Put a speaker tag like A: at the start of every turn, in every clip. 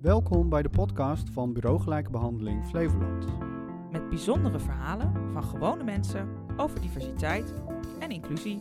A: Welkom bij de podcast van Bureau Gelijke Behandeling Flevoland.
B: Met bijzondere verhalen van gewone mensen over diversiteit en inclusie.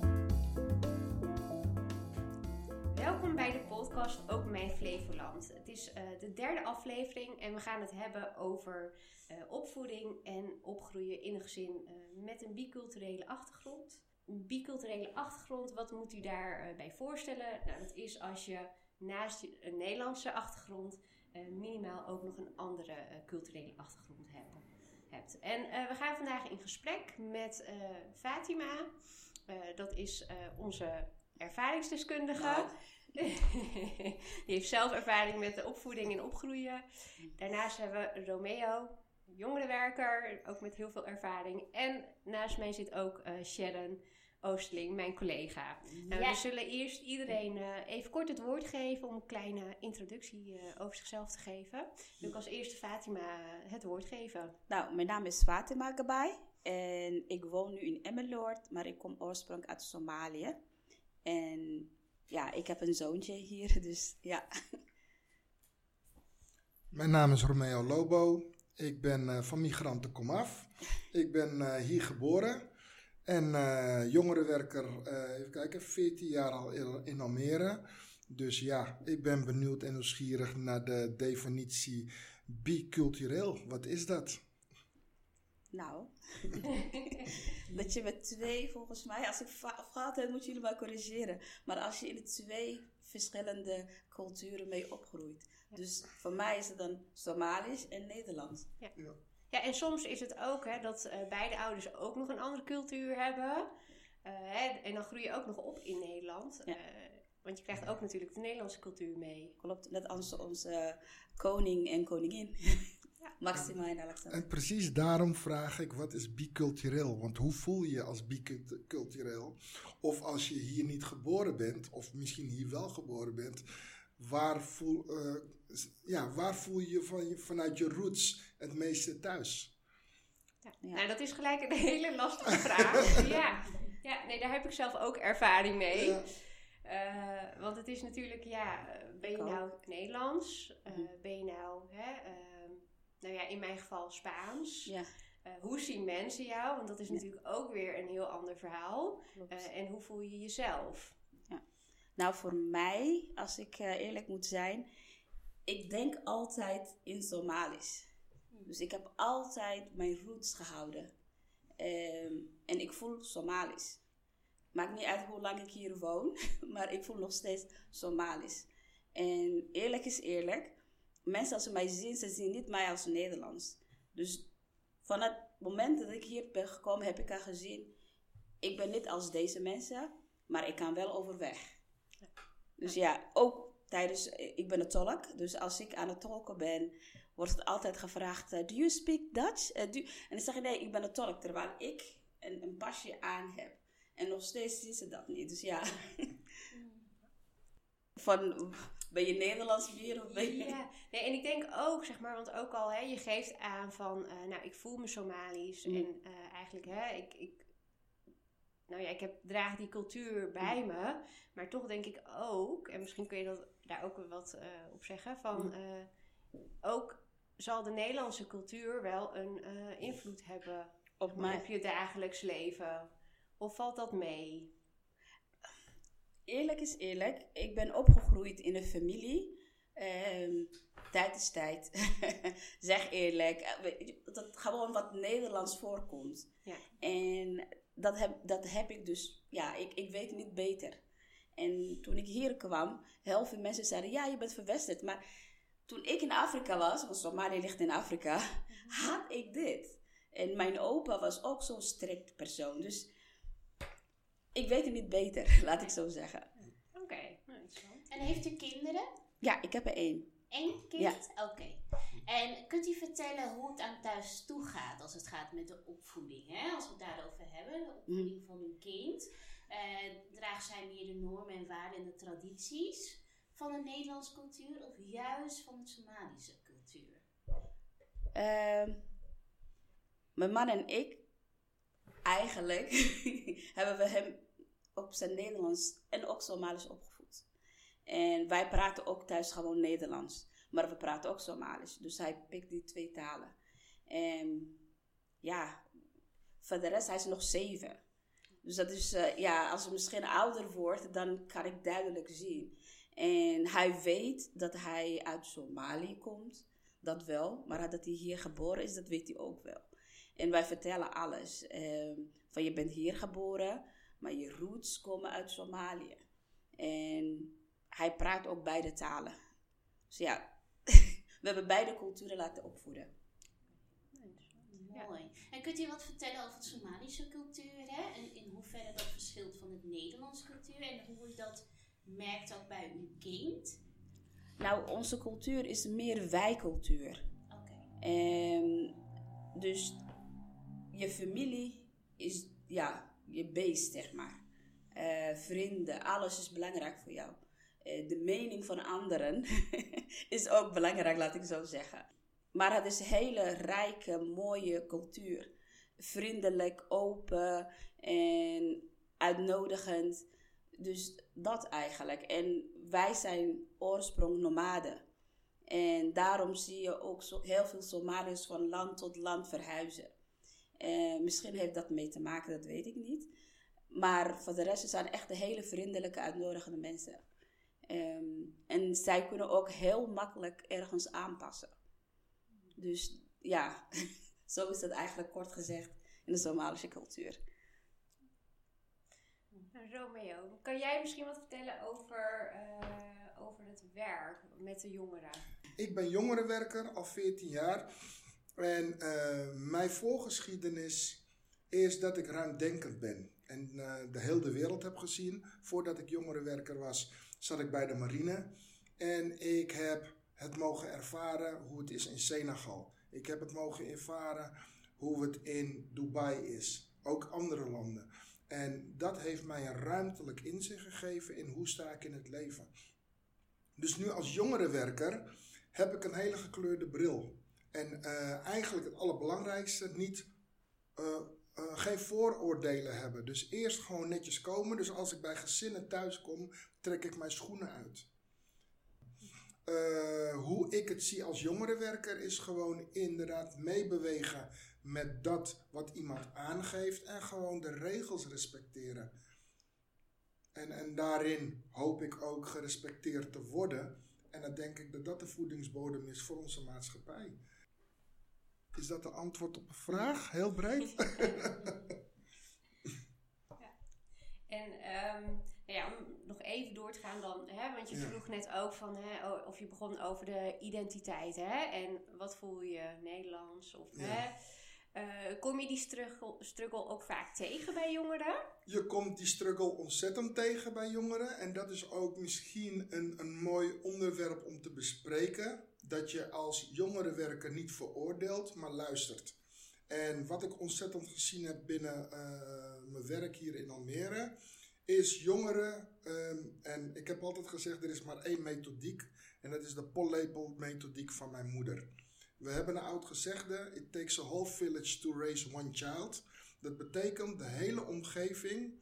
C: Welkom bij de podcast Ook Mijn Flevoland. Het is eh, de derde aflevering en we gaan het hebben over eh, opvoeding en opgroeien in een gezin eh, met een biculturele achtergrond. Een biculturele achtergrond, wat moet u daarbij bij voorstellen? Nou, dat is als je naast je- een Nederlandse achtergrond minimaal ook nog een andere eh, culturele achtergrond hebben, hebt. En eh, we gaan vandaag in gesprek met eh, Fatima. Eh, dat is eh, onze ervaringsdeskundige.
D: Nou.
C: Die heeft zelf ervaring met de opvoeding en opgroeien. Daarnaast hebben we Romeo, jongerenwerker, ook met heel veel ervaring. En naast mij zit ook eh, Sharon Oosterling, mijn collega. Nou,
D: Ja.
C: We zullen eerst iedereen eh, even kort het woord geven om een kleine introductie eh, over zichzelf te geven. Wil ik als eerste Fatima het woord geven.
D: Nou, mijn naam is Fatima Gabay en ik woon nu in Emmeloord, maar ik kom oorspronkelijk uit Somalië. En ja, ik heb een zoontje hier, dus ja.
E: Mijn naam is Romeo Lobo. Ik ben eh, van Migranten Komaf. Ik ben eh, hier geboren. En eh, jongerenwerker, eh, even kijken, 14 jaar al in, Almere. Dus ja, ik ben benieuwd en nieuwsgierig naar de definitie bicultureel. Wat is dat?
D: Nou, dat je met twee, volgens mij, als ik fout heb, moeten jullie maar corrigeren. Maar als je in de twee verschillende culturen mee opgroeit. Dus voor mij is het dan Somalisch en Nederlands.
C: Ja, en soms is het ook hè, dat eh, beide ouders ook nog een andere cultuur hebben. Eh, hè, en dan groei je ook nog op in Nederland.
D: Ja.
C: Eh, want je krijgt ook natuurlijk de Nederlandse cultuur mee.
D: Klopt, net als onze koning en koningin. Maxima en Alexander.
E: En precies daarom vraag ik, wat is bicultureel? Want hoe voel je je als bicultureel? Of als je hier niet geboren bent, of misschien hier wel geboren bent, waar voel, eh, ja, waar voel je, van, je vanuit je roots het meeste thuis?
C: Ja.
D: Ja.
C: Nou, dat is gelijk een hele lastige vraag. ja. ja, nee, daar heb ik zelf ook ervaring mee.
E: Ja.
C: Eh, want het is natuurlijk, ja, eh, ben je nou Nederlands? Eh,
D: Mhm.
C: Ben je nou, hè, ehm, nou ja, in mijn geval Spaans?
D: Ja,
C: Eh, hoe zien mensen jou? Want dat is
D: Ja.
C: natuurlijk ook weer een heel ander verhaal. Eh, en hoe voel je jezelf?
D: Nou, voor mij, als ik eh, eerlijk moet zijn, ik denk altijd in Somalisch. Dus ik heb altijd mijn roots gehouden. Ehm, en ik voel Somalisch. Maakt niet uit hoe lang ik hier woon, maar ik voel nog steeds Somalisch. En eerlijk is eerlijk, mensen als ze mij zien, ze zien niet mij als Nederlands. Dus van het moment dat ik hier ben gekomen, heb ik al gezien, ik ben niet als deze mensen, maar ik kan wel overweg. Dus ja, ook tijdens, ik ben een tolk, dus als ik aan het tolken ben, wordt het altijd gevraagd, eh, do you speak Dutch? Eh, do- En dan zeg ik, nee, ik ben een tolk, terwijl ik een, een pasje aan heb. En nog steeds zien ze dat niet, dus ja. Van, ben je Nederlands weer of ben je...
C: Ja, nee, en ik denk ook, zeg maar, want ook al, hè, je geeft aan van, eh, nou, ik voel me Somalisch.
D: Mm.
C: En eigenlijk, hè, ik, ik, nou ja, ik heb, draag die cultuur bij me. Maar toch denk ik ook, en misschien kun je dat, daar ook wat op zeggen, van,
D: Mm.
C: ook zal de Nederlandse cultuur wel een eh, invloed hebben
D: Op
C: maar
D: mij.
C: op je dagelijks leven. Of valt dat mee?
D: Eerlijk is eerlijk, ik ben opgegroeid in een familie. Ehm, tijd is tijd. zeg eerlijk. eh, Dat gewoon wat Nederlands voorkomt.
C: Ja.
D: En dat heb, dat heb ik dus, ja, ik, ik weet niet beter. En toen ik hier kwam, heel veel mensen zeiden, ja, je bent verwesterd. Maar toen ik in Afrika was, want Somalië ligt in Afrika, had ik dit. En mijn opa was ook zo'n strikt persoon. Dus ik weet het niet beter, laat ik zo zeggen.
C: Oké, nou, interessant.
F: En heeft u kinderen?
D: Ja, ik heb er één.
F: Eén kind?
D: Ja.
F: Oké. En kunt u vertellen hoe het aan thuis toe gaat als het gaat met de opvoeding? Hè? Als we het daarover hebben, de opvoeding van uw kind. Eh draagt zij meer de normen en waarden en de tradities van de Nederlandse cultuur of juist van de Somalische cultuur?
D: Ehm, mijn man en ik, eigenlijk, hebben we hem op zijn Nederlands en ook Somalisch opgevoed. En wij praten ook thuis gewoon Nederlands. Maar we praten ook Somalisch. Dus hij pikt die twee talen. En ja, voor de rest, hij is nog zeven. Dus dat is, eh, ja, als hij misschien ouder wordt, dan kan ik duidelijk zien. En hij weet dat hij uit Somalië komt, dat wel. Maar dat hij hier geboren is, dat weet hij ook wel. En wij vertellen alles. Ehm, van je bent hier geboren, maar je roots komen uit Somalië. En hij praat ook beide talen. Dus ja, we hebben beide culturen laten opvoeden.
F: Mooi. En kunt u wat vertellen over de Somalische cultuur? Hè? En in hoeverre dat verschilt van het Nederlandse cultuur? En hoe u dat merkt ook bij uw kind?
D: Nou, onze cultuur is meer wijcultuur.
F: Oké.
D: En dus je familie is ja, je beest, zeg maar. Eh, vrienden, alles is belangrijk voor jou. Eh, de mening van anderen is ook belangrijk, laat ik zo zeggen. Maar het is een hele rijke, mooie cultuur. Vriendelijk, open en uitnodigend. Dus dat eigenlijk. En wij zijn oorsprong nomaden. En daarom zie je ook zo heel veel Somaliërs van land tot land verhuizen. Uh, misschien heeft dat mee te maken, dat weet ik niet. Maar voor de rest zijn echt hele vriendelijke, uitnodigende mensen. Um, en zij kunnen ook heel makkelijk ergens aanpassen. Dus ja, zo is dat eigenlijk kort gezegd in de Somalische cultuur.
C: Romeo, kan jij misschien wat vertellen over, uh, over het werk met de jongeren?
E: Ik ben jongerenwerker al 14 jaar. En uh, mijn voorgeschiedenis is dat ik ruimdenkend ben. En uh, de hele wereld heb gezien. Voordat ik jongerenwerker was, zat ik bij de marine. En ik heb het mogen ervaren hoe het is in Senegal. Ik heb het mogen ervaren hoe het in Dubai is. Ook andere landen. En dat heeft mij een ruimtelijk inzicht gegeven in hoe sta ik in het leven. Dus nu als jongerenwerker heb ik een hele gekleurde bril. En uh, eigenlijk het allerbelangrijkste, niet, uh, uh, geen vooroordelen hebben. Dus eerst gewoon netjes komen. Dus als ik bij gezinnen thuis kom, trek ik mijn schoenen uit. hoe ik het zie als jongerenwerker is gewoon inderdaad meebewegen met dat wat iemand aangeeft en gewoon de regels respecteren. En, en daarin hoop ik ook gerespecteerd te worden. En dan denk ik dat dat de voedingsbodem is voor onze maatschappij. Is dat de antwoord op een vraag? Heel breed?
C: ja. En um, ja, om nog even door te gaan dan, hè, want je ja. vroeg net ook van, hè, of je begon over de identiteit, hè, en wat voel je, Nederlands, of ja. hè, uh, kom je die struggle, ook vaak tegen bij jongeren?
E: Je komt die struggle ontzettend tegen bij jongeren. En dat is ook misschien een, een mooi onderwerp om te bespreken. Dat je als jongerenwerker niet veroordeelt, maar luistert. En wat ik ontzettend gezien heb binnen uh, mijn werk hier in Almere, is jongeren, um, en ik heb altijd gezegd, er is maar één methodiek. En dat is de pollepel methodiek van mijn moeder. We hebben een oud gezegde: It takes a whole village to raise one child. Dat betekent de hele omgeving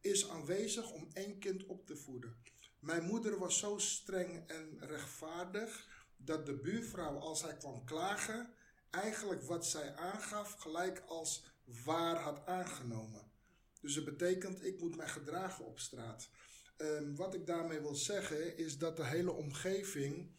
E: is aanwezig om één kind op te voeden. Mijn moeder was zo streng en rechtvaardig dat de buurvrouw, als hij kwam klagen, eigenlijk wat zij aangaf gelijk als waar had aangenomen. Dus dat betekent, ik moet mij gedragen op straat. Um, wat ik daarmee wil zeggen is dat de hele omgeving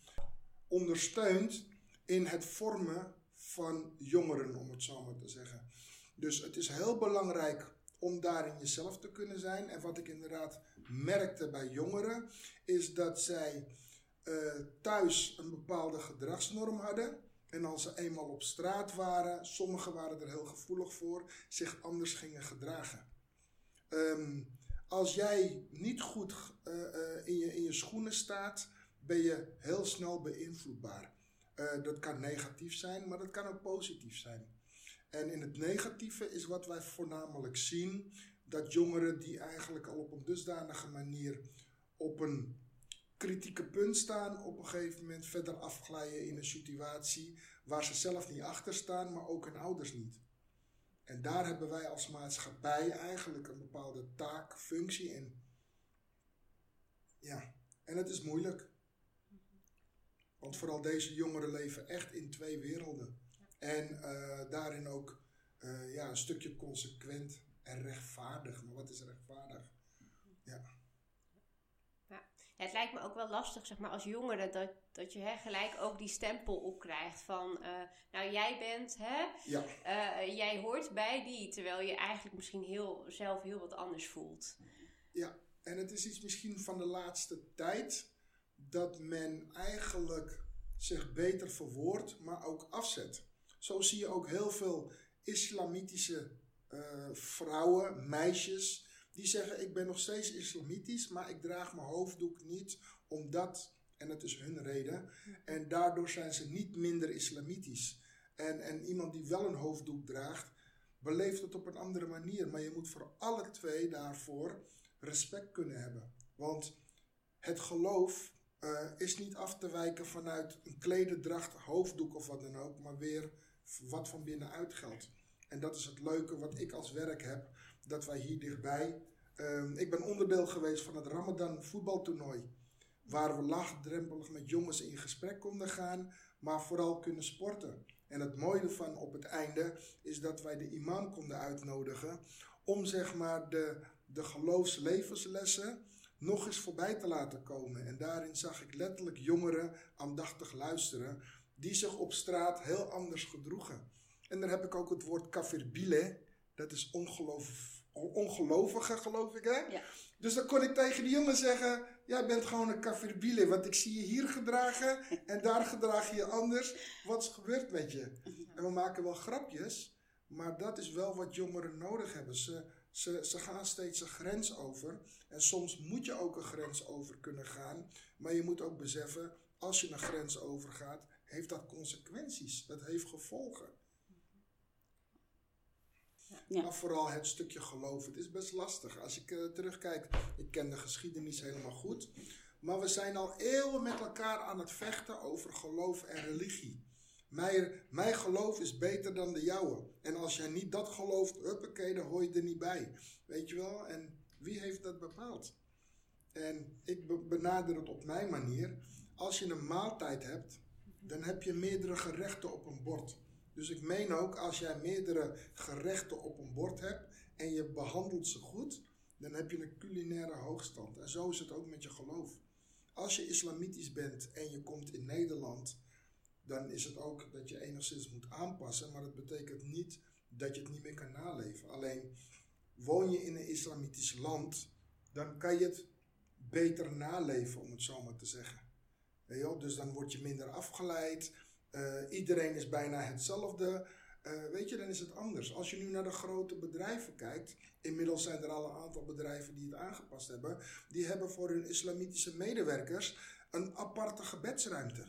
E: ondersteunt in het vormen van jongeren, om het zo maar te zeggen. Dus het is heel belangrijk om daarin jezelf te kunnen zijn. En wat ik inderdaad merkte bij jongeren, is dat zij uh, thuis een bepaalde gedragsnorm hadden. En als ze eenmaal op straat waren, sommigen waren er heel gevoelig voor, zich anders gingen gedragen. Um, als jij niet goed uh, uh, in, je, in je schoenen staat, ben je heel snel beïnvloedbaar. Uh, dat kan negatief zijn, maar dat kan ook positief zijn. En in het negatieve is wat wij voornamelijk zien, dat jongeren die eigenlijk al op een dusdanige manier op een kritieke punt staan, op een gegeven moment verder afglijden in een situatie waar ze zelf niet achter staan, maar ook hun ouders niet. En daar hebben wij als maatschappij eigenlijk een bepaalde taak, functie in. Ja, en het is moeilijk. Want vooral deze jongeren leven echt in twee werelden. En eh, daarin ook eh, ja, een stukje consequent en rechtvaardig. Maar wat is rechtvaardig? Ja.
C: Ja, het lijkt me ook wel lastig, zeg maar, als jongere, dat, dat je hè, gelijk ook die stempel opkrijgt van, eh, nou jij bent, hè,
E: Ja,
C: jij hoort bij die, terwijl je eigenlijk misschien heel, zelf heel wat anders voelt.
E: ja. En het is iets misschien van de laatste tijd dat men eigenlijk zich beter verwoordt, maar ook afzet. Zo zie je ook heel veel islamitische eh, vrouwen, meisjes, die zeggen: Ik ben nog steeds islamitisch, maar ik draag mijn hoofddoek niet omdat, en dat is hun reden, en daardoor zijn ze niet minder islamitisch. En, en iemand die wel een hoofddoek draagt, beleeft het op een andere manier. Maar je moet voor alle twee daarvoor respect kunnen hebben. Want het geloof eh, is niet af te wijken vanuit een klederdracht, hoofddoek of wat dan ook, maar weer wat van binnenuit geldt. En dat is het leuke wat ik als werk heb, dat wij hier dichtbij. ehm, ik ben onderdeel geweest van het Ramadan voetbaltoernooi. Waar we laagdrempelig met jongens in gesprek konden gaan, maar vooral kunnen sporten. En het mooie ervan op het einde is dat wij de imam konden uitnodigen om zeg maar de, de geloofslevenslessen nog eens voorbij te laten komen. En daarin zag ik letterlijk jongeren aandachtig luisteren die zich op straat heel anders gedroegen. En dan heb ik ook het woord kafirbile, dat is ongeloof, ongelovige geloof ik hè?
D: Ja.
E: Dus dan kon ik tegen die jongen zeggen, jij bent gewoon een kafirbile, want ik zie je hier gedragen en daar gedraag je je anders. Wat is gebeurd met je? En we maken wel grapjes, maar dat is wel wat jongeren nodig hebben. Ze, ze, ze gaan steeds een grens over. En soms moet je ook een grens over kunnen gaan. Maar je moet ook beseffen, als je een grens overgaat, heeft dat consequenties. Dat heeft gevolgen.
D: Ja.
E: Maar vooral het stukje geloof. Het is best lastig. Als ik eh, terugkijk, ik ken de geschiedenis helemaal goed. Maar we zijn al eeuwen met elkaar aan het vechten over geloof en religie. Mijn, mijn geloof is beter dan de jouwe. En als jij niet dat gelooft, huppakee, dan hoor je er niet bij. Weet je wel? En wie heeft dat bepaald? En ik be- benader het op mijn manier. Als je een maaltijd hebt, dan heb je meerdere gerechten op een bord. Dus ik meen ook, als jij meerdere gerechten op een bord hebt en je behandelt ze goed, dan heb je een culinaire hoogstand. En zo is het ook met je geloof. Als je islamitisch bent en je komt in Nederland, dan is het ook dat je enigszins moet aanpassen. Maar dat betekent niet dat je het niet meer kan naleven. Alleen woon je in een islamitisch land, dan kan je het beter naleven, om het zo maar te zeggen. Wel? Dus dan word je minder afgeleid. Eh, iedereen is bijna hetzelfde. Eh, weet je, dan is het anders. Als je nu naar de grote bedrijven kijkt, inmiddels zijn er al een aantal bedrijven die het aangepast hebben, die hebben voor hun islamitische medewerkers een aparte gebedsruimte.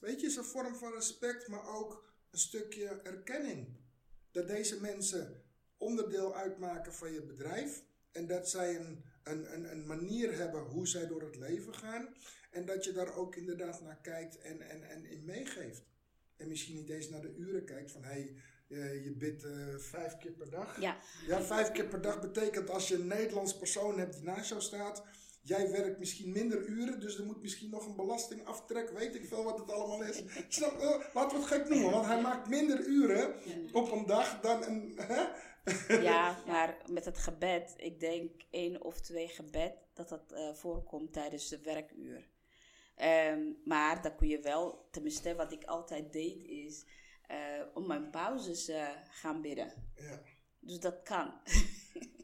E: Weet je, is een vorm van respect, maar ook een stukje erkenning. Dat deze mensen onderdeel uitmaken van je bedrijf en dat zij een, een, een, een manier hebben hoe zij door het leven gaan. En dat je daar ook inderdaad naar kijkt en, en, en in meegeeft. En misschien niet eens naar de uren kijkt van hé, hey, eh, je bidt eh, vijf keer per dag.
D: Ja.
E: Ja, vijf keer per dag betekent als je een Nederlands persoon hebt die naast jou staat. Jij werkt misschien minder uren, dus er moet misschien nog een belastingaftrek, weet ik veel wat het allemaal is. Snap, eh, laten we het gek noemen, want hij maakt minder uren op een dag dan een. Hè?
D: Ja, maar met het gebed, ik denk één of twee gebed, dat dat eh, voorkomt tijdens de werkuur. Ehm, maar dan kun je wel, tenminste wat ik altijd deed, is eh, om mijn pauzes gaan bidden.
E: Ja.
D: Dus dat kan.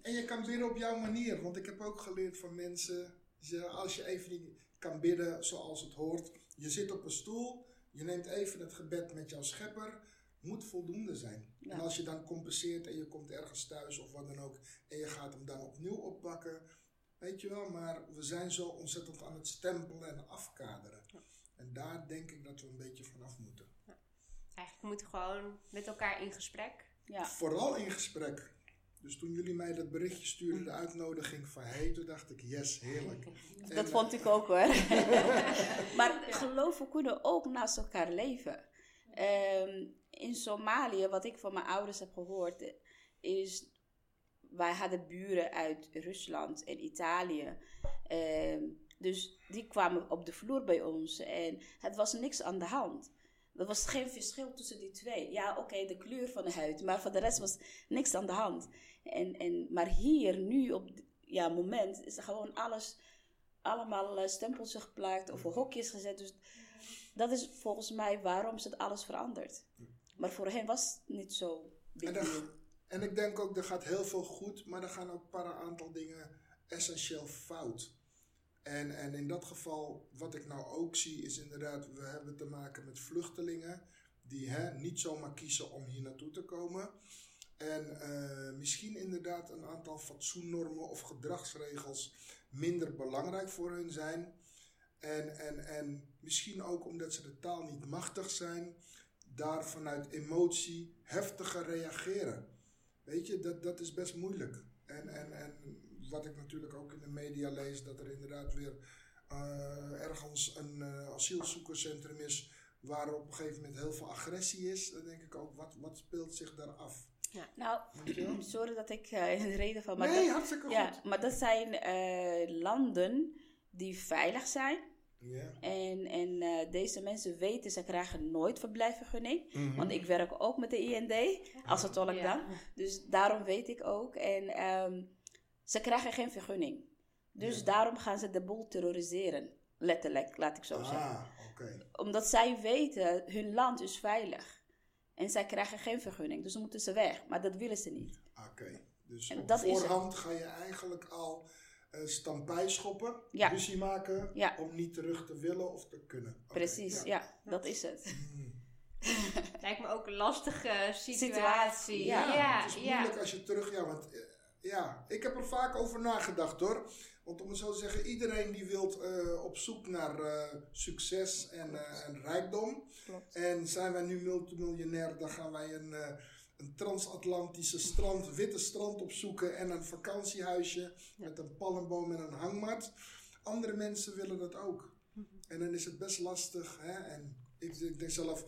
E: En je kan bidden op jouw manier, want ik heb ook geleerd van mensen, die zeggen, als je even niet kan bidden zoals het hoort, je zit op een stoel, je neemt even het gebed met jouw schepper, moet voldoende zijn.
D: Ja.
E: En als je dan compenseert en je komt ergens thuis of wat dan ook, en je gaat hem dan opnieuw oppakken, weet je wel, maar we zijn zo ontzettend aan het stempelen en afkaderen. En daar denk ik dat we een beetje vanaf moeten.
C: Eigenlijk moeten we gewoon met elkaar in gesprek.
D: Ja.
E: Vooral in gesprek. Dus toen jullie mij dat berichtje stuurden, de uitnodiging van hey, toen dacht ik, yes, heerlijk. En,
D: Dat
E: eh,
D: vond ik ook hoor. maar geloven kunnen ook naast elkaar leven. Ehm, in Somalië, wat ik van mijn ouders heb gehoord, eh, is. Wij hadden buren uit Rusland en Italië. Ehm, Dus die kwamen op de vloer bij ons en het was niks aan de hand. Er was geen verschil tussen die twee. Ja, oké, de kleur van de huid, maar voor de rest was niks aan de hand. En, en, maar hier, nu, op ja, moment, is er gewoon alles, allemaal uh, stempels geplakt of hokjes gezet. Dus dat is volgens mij waarom ze het alles verandert. Maar voor hen was het niet zo.
E: En, en ik denk ook, er gaat heel veel goed, maar er gaan ook een paar aantal dingen essentieel fout. En, en in dat geval, wat ik nou ook zie, is inderdaad, we hebben te maken met vluchtelingen die hè, niet zomaar kiezen om hier naartoe te komen. En uh, misschien inderdaad een aantal fatsoennormen of gedragsregels minder belangrijk voor hun zijn. En, en, en misschien ook omdat ze de taal niet machtig zijn, daar vanuit emotie heftiger reageren. Weet je, dat, dat is best moeilijk. En, en, en wat ik natuurlijk ook in de media lees, dat er inderdaad weer uh, ergens een uh, asielzoekerscentrum is waar op een gegeven moment heel veel agressie is. Dan denk ik ook, wat, wat speelt zich daar af?
D: Ja. Nou, sorry dat ik uh, in de reden van.
E: Maar nee, dat, hartstikke
D: ja, goed. Maar dat zijn landen die veilig zijn.
E: Yeah.
D: En, en uh, deze mensen weten, ze krijgen nooit verblijfvergunning. Mm -hmm. Want ik werk ook met de IND, als het tolk dan. Dus daarom weet ik ook. En um, ze krijgen geen vergunning. Dus daarom gaan ze de boel terroriseren. Letterlijk, laat ik zo
E: ah,
D: zeggen.
E: Okay.
D: Omdat zij weten, hun land is veilig. En zij krijgen geen vergunning. Dus dan moeten ze weg. Maar dat willen ze niet.
E: Oké. Okay. Dus en op dat voorhand ga je eigenlijk al uh, stampij schoppen,
D: ja.
E: ruzie maken,
D: ja.
E: om niet terug te willen of te kunnen.
D: Okay. Precies, ja. ja. dat is het.
E: Mm.
C: Lijkt me ook een lastige situatie.
D: situatie
E: ja, ja, het is moeilijk als je terug... Ja, want uh, ja, ik heb er vaak over nagedacht hoor. Want om het zo te zeggen, iedereen die wil uh, op zoek naar uh, succes en, uh, en rijkdom.
D: Klopt.
E: En zijn wij nu multimiljonair, dan gaan wij een, een transatlantische strand, witte strand opzoeken en een vakantiehuisje met een palmboom en een hangmat. Andere mensen willen dat ook. En dan is het best lastig. Hè? En ik, ik denk zelf,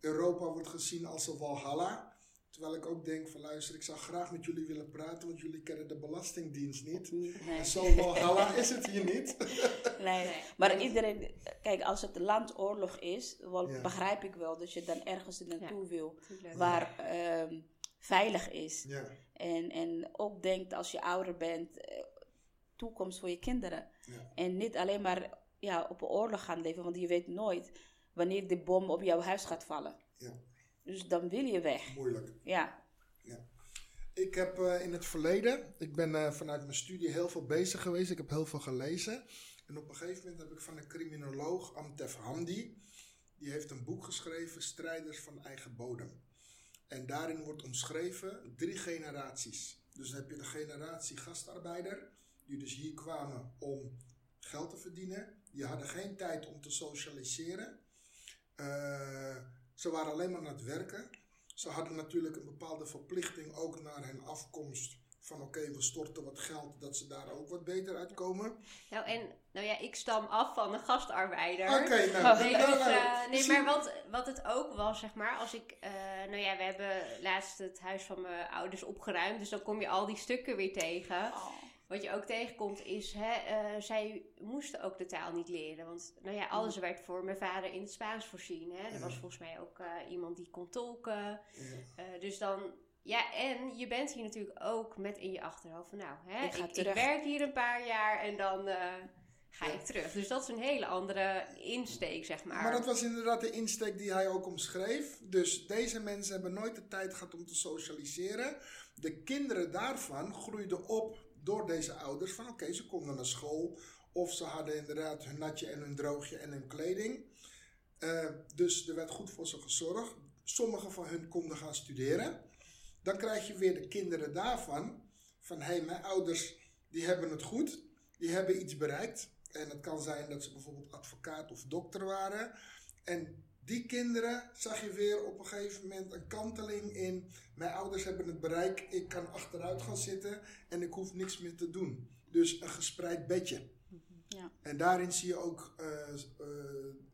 E: Europa wordt gezien als een walhalla. Terwijl ik ook denk van luister, ik zou graag met jullie willen praten, want jullie kennen de Belastingdienst niet.
D: Nee.
E: En zo walhalla is het hier niet.
D: nee. maar iedereen, kijk, als het landoorlog is, wel, ja. begrijp ik wel dat je dan ergens naartoe ja. wil waar um, veilig is.
E: Ja.
D: En, en ook denkt als je ouder bent, toekomst voor je kinderen. En niet alleen maar ja, op een oorlog gaan leven, want je weet nooit wanneer de bom op jouw huis gaat vallen.
E: Ja.
D: Dus dan wil je weg.
E: Moeilijk.
D: Ja.
E: ja. Ik heb uh, in het verleden, ik ben uh, vanuit mijn studie heel veel bezig geweest. Ik heb heel veel gelezen. En op een gegeven moment heb ik van een criminoloog, Amtef Hamdi, die heeft een boek geschreven, Strijders van eigen bodem. En daarin wordt omschreven drie generaties. Dus dan heb je de generatie gastarbeider, die dus hier kwamen om geld te verdienen. Die hadden geen tijd om te socialiseren. Uh, ze waren alleen maar aan het werken. Ze hadden natuurlijk een bepaalde verplichting ook naar hun afkomst. Van oké, okay, we storten wat geld, dat ze daar ook wat beter uitkomen.
C: Nou, en nou ja, ik stam af van een gastarbeider.
E: Oké, okay, nou.
C: Nee, dus, uh, nee maar wat, wat het ook was, zeg maar, als ik... Uh, nou ja, we hebben laatst het huis van mijn ouders opgeruimd. Dus dan kom je al die stukken weer tegen.
D: Oh.
C: Wat je ook tegenkomt is, hè, uh, zij moesten ook de taal niet leren. Want nou ja, alles werd voor mijn vader in het Spaans voorzien. Hè. Er was volgens mij ook uh, iemand die kon tolken.
E: Ja.
C: Uh, dus dan, ja, en je bent hier natuurlijk ook met in je achterhoofd van, nou, hè,
D: Ik ga
C: ik, werk hier een paar jaar en dan eh, ga ik terug. Dus dat is een hele andere insteek, zeg maar.
E: Maar dat was inderdaad de insteek die hij ook omschreef. Dus deze mensen hebben nooit de tijd gehad om te socialiseren. De kinderen daarvan groeiden op door deze ouders van oké, ze konden naar school. Of ze hadden inderdaad hun natje en hun droogje en hun kleding. Eh, dus er werd goed voor ze gezorgd. Sommigen van hun konden gaan studeren. Dan krijg je weer de kinderen daarvan. Van hé, hey, mijn ouders die hebben het goed. Die hebben iets bereikt. En het kan zijn dat ze bijvoorbeeld advocaat of dokter waren. En die kinderen zag je weer op een gegeven moment een kanteling in. Mijn ouders hebben het bereikt. Ik kan achteruit gaan zitten en ik hoef niks meer te doen. Dus een gespreid bedje.
D: Ja.
E: En daarin zie je ook uh, uh,